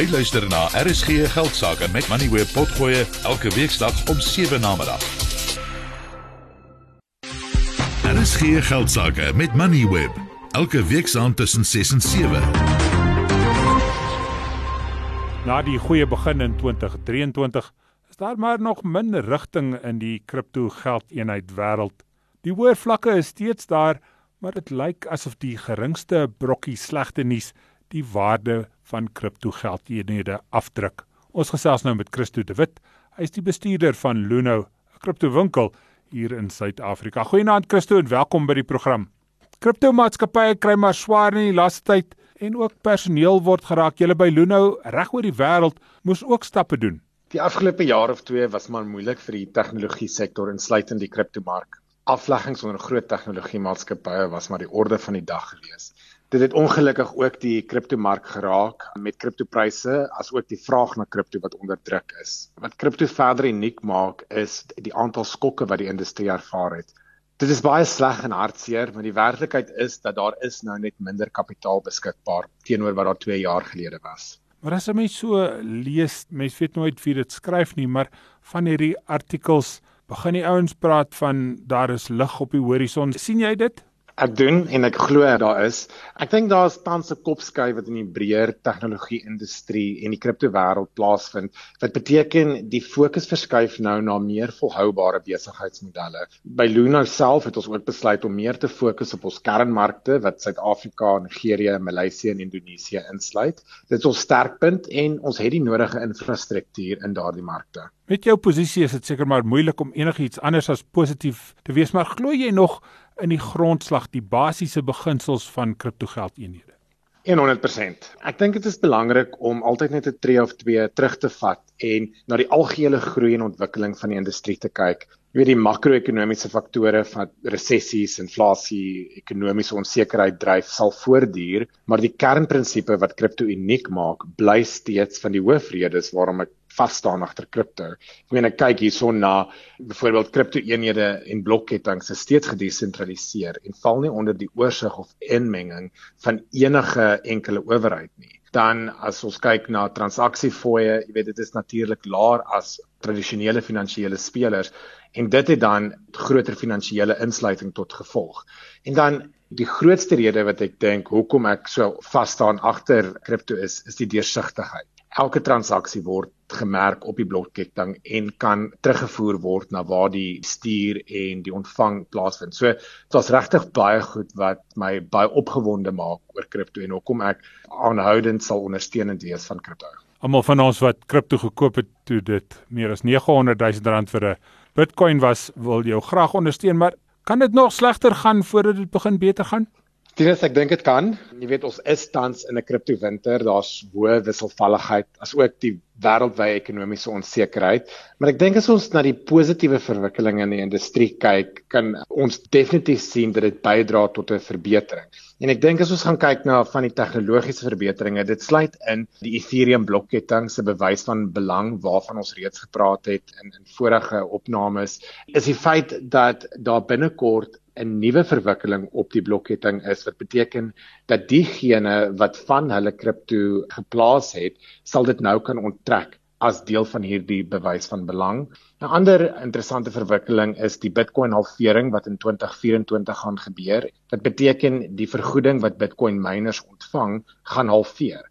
Jy luister na RSG Geldsaake met Money Web Potgoe elke weeksdag om 7 na middag. RSG Geldsaake met Money Web elke weeksaand tussen 6 en 7. Na die goeie begin in 2023 is daar maar nog min rigting in die kripto geldeenheid wêreld. Die hoër vlakke is steeds daar, maar dit lyk asof die geringste brokkie slegte nuus die waarde van kripto geldeenhede afdruk. Ons gesels nou met Christo de Wit. Hy is die bestuurder van Luno, 'n kriptowinkel hier in Suid-Afrika. Goeienaand Christo en welkom by die program. Kriptomaatskappye kry maar swaar in die laaste tyd en ook personeel word geraak. Julle by Luno reg oor die wêreld moes ook stappe doen. Die afgelope jaar of twee was maar moeilik vir die tegnologie sektor insluitend die kriptomark. Afleggings onder groot tegnologie maatskappye was maar die orde van die dag gewees. Dit het ongelukkig ook die kriptomark geraak met kriptopryse as ook die vraag na kripto wat onder druk is. Wat kripto verder uniek maak is die aantal skokke wat die industrie ervaar het. Dit is baie sleg en hartseer, maar die werklikheid is dat daar is nou net minder kapitaal beskikbaar teenoor wat daar 2 jaar gelede was. Maar as jy mens so lees, mens weet nooit wie dit skryf nie, maar van hierdie artikels begin die ouens praat van daar is lig op die horison. sien jy dit? Ek doen en ek glo daar is. Ek dink daar's tans 'n kopskuif wat in die breër tegnologie industrie en die kriptowêreld plaasvind. Wat beteken die fokus verskuif nou na meer volhoubare besigheidsmodelle. By Luno self het ons ook besluit om meer te fokus op ons kernmarkte wat Suid-Afrika, Nigerië, Maleisië en Indonesië insluit. Dit is ons sterkpunt en ons het die nodige infrastruktuur in daardie markte. Met jou posisie is dit seker maar moeilik om enigiets anders as positief te wees, maar glo jy nog in die grondslag die basiese beginsels van kriptogeldeenhede? 100%. Ek dink dit is belangrik om altyd net 'n tree of twee terug te vat en na die algehele groei en ontwikkeling van die industrie te kyk. Jy weet die makro-ekonomiese faktore van resessies, inflasie, ekonomiese onsekerheid dryf sal voortduur, maar die kernprinsipe wat kripto uniek maak, bly steeds van die hoofredes waarom ek vas staan agter kripto. Ek meen ek kyk hierson na byvoorbeeld kripto eenhede en blokketings is steeds gedesentraliseer en val nie onder die oorsig of inmenging van enige enkele owerheid nie. Dan as ons kyk na transaksiefooie, jy weet dit is natuurlik laer as tradisionele finansiële spelers en dit het dan groter finansiële insluiting tot gevolg. En dan die grootste rede wat ek dink hoekom ek so vas staan agter kripto is, is die deursigtigheid elke transaksie word gemerk op die blokketting en kan teruggevoer word na waar die stuur en die ontvang plaasvind. So dit was regtig baie goed wat my baie opgewonde maak oor kripto en hoekom ek aanhoudend sal ondersteunend wees van kripto. Almal van ons wat kripto gekoop het toe dit meer as 900 000 rand vir 'n Bitcoin was, wil jou graag ondersteun, maar kan dit nog slegter gaan voordat dit begin beter gaan? Tinus, ek dink dit kan. Jy weet ons is tans in 'n kripto winter. Daar's hoë wisselvalligheid as ook die wêreldwye ekonomiese onsekerheid. Maar ek dink as ons na die positiewe verwikkelinge in die industrie kyk, kan ons definitief sien dat dit bydra tot 'n verbetering. En ek dink as ons gaan kyk na van die tegnologiese verbeteringe, dit sluit in die Ethereum blokketting se bewys van belang waarvan ons reeds gepraat het in in vorige opnames, is die feit dat daar binnekort 'n nuwe verwikkeling op die blokketting is wat beteken dat diegene wat van hulle kripto geplaas het, sal dit nou kan onttrek as deel van hierdie bewys van belang. 'n Ander interessante verwikkeling is die Bitcoin halvering wat in 2024 gaan gebeur. Dit beteken die vergoeding wat Bitcoin miners ontvang gaan halveer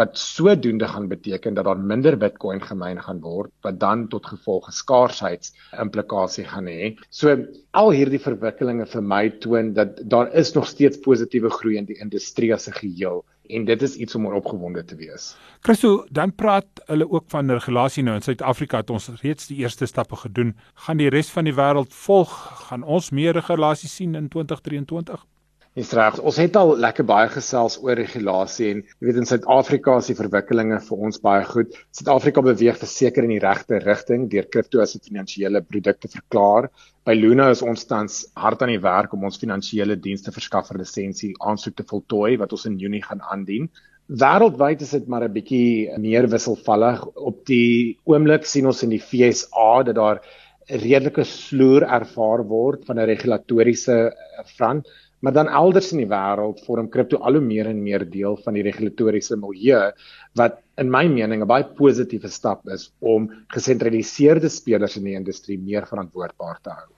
wat sodoende gaan beteken dat daar minder Bitcoin gemyn gaan word wat dan tot gevolg skaarsheid implikasie gaan hê. So al hierdie verwikkelinge vir my toon dat daar is nog steeds positiewe groei in die industrie as 'n geheel en dit is iets om opgewonde te wees. Christo, dan praat hulle ook van regulasie nou in Suid-Afrika het ons reeds die eerste stappe gedoen. Gaan die res van die wêreld volg? Gaan ons meer regulasie sien in 2023? Dis reg. Ons het al lekker baie gesels oor regulasie en jy weet in Suid-Afrika is die verwikkelinge vir ons baie goed. Suid-Afrika beweeg verseker in die regte rigting deur kripto as 'n finansiële produk te verklaar. By Luna is ons tans hard aan die werk om ons finansiële dienste verskaffer lisensie aansoek te voltooi wat ons in Junie gaan aandien. Wêreldwyd is dit maar 'n bietjie meer wisselvallig. Op die oomblik sien ons in die FSA dat daar redelike sloer ervaar word van 'n regulatoriese front Maar dan elders in die wêreld vorm kripto al hoe meer en meer deel van die regulatoriese milieu wat in my mening 'n baie positiewe stap is om gesentraliseerde spelers in die industrie meer verantwoordbaar te hou.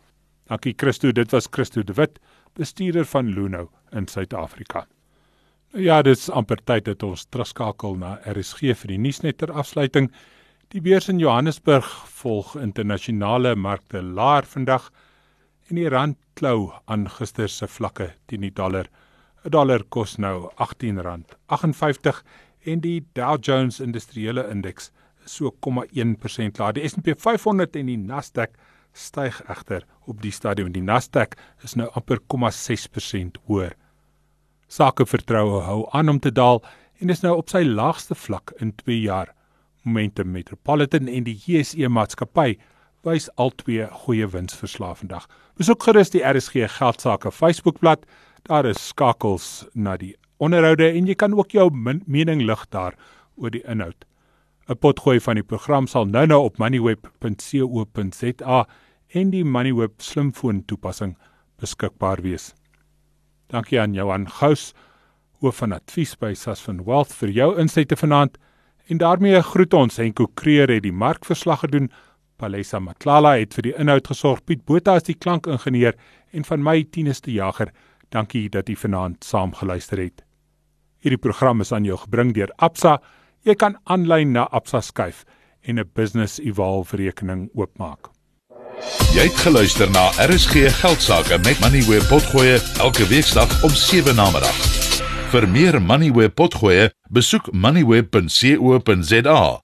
Dankie Christo, dit was Christo de Wit, bestuurder van Luno in Suid-Afrika. Nou ja, dit is amper tyd dat ons terugskakel na RSG vir die nuusnet ter afsluiting. Die beurs in Johannesburg volg internasionale markte laer vandag en die rand klou aan gister se vlakke teen die dollar. 'n Dollar kos nou R18.58 en die Dow Jones Industriële Indeks so 0,1% laer. Die S&P 500 en die Nasdaq styg egter op die stadium. Die Nasdaq is nou amper 0,6% hoër. Sakevertroue hou aan om te daal en is nou op sy laagste vlak in 2 jaar. Momentum Metropolitan en die JSE maatskappy wys albei goeie winsverslae vandag. Besoek gerus die RSG geldsaake Facebookblad. Daar is skakels na die onderhoude en jy kan ook jou mening lig daar oor die inhoud. 'n Potgooi van die program sal nou-nou op moneyweb.co.za en die Moneyweb slimfoon toepassing beskikbaar wees. Dankie aan Johan Gous, hoof van advies by Sasfin Wealth vir jou insette vanaand. En daarmee groet ons Henko Kreer het die markverslag gedoen. Palesa Matlala het vir die inhoud gesorg. Piet Botha is die klankingenieur en van my Tinus de Jager. Dankie dat jy vanaand saam geluister het. Hierdie program is aan jou gebring deur Absa. Jy kan aanlyn na Absa skuif en 'n Business Evolve rekening oopmaak. Jy het geluister na RSG Geldsaake met Money where potgoe elke weeksdag om 7 na middag. Vir meer Money where potgoe, besoek moneyweb.co.za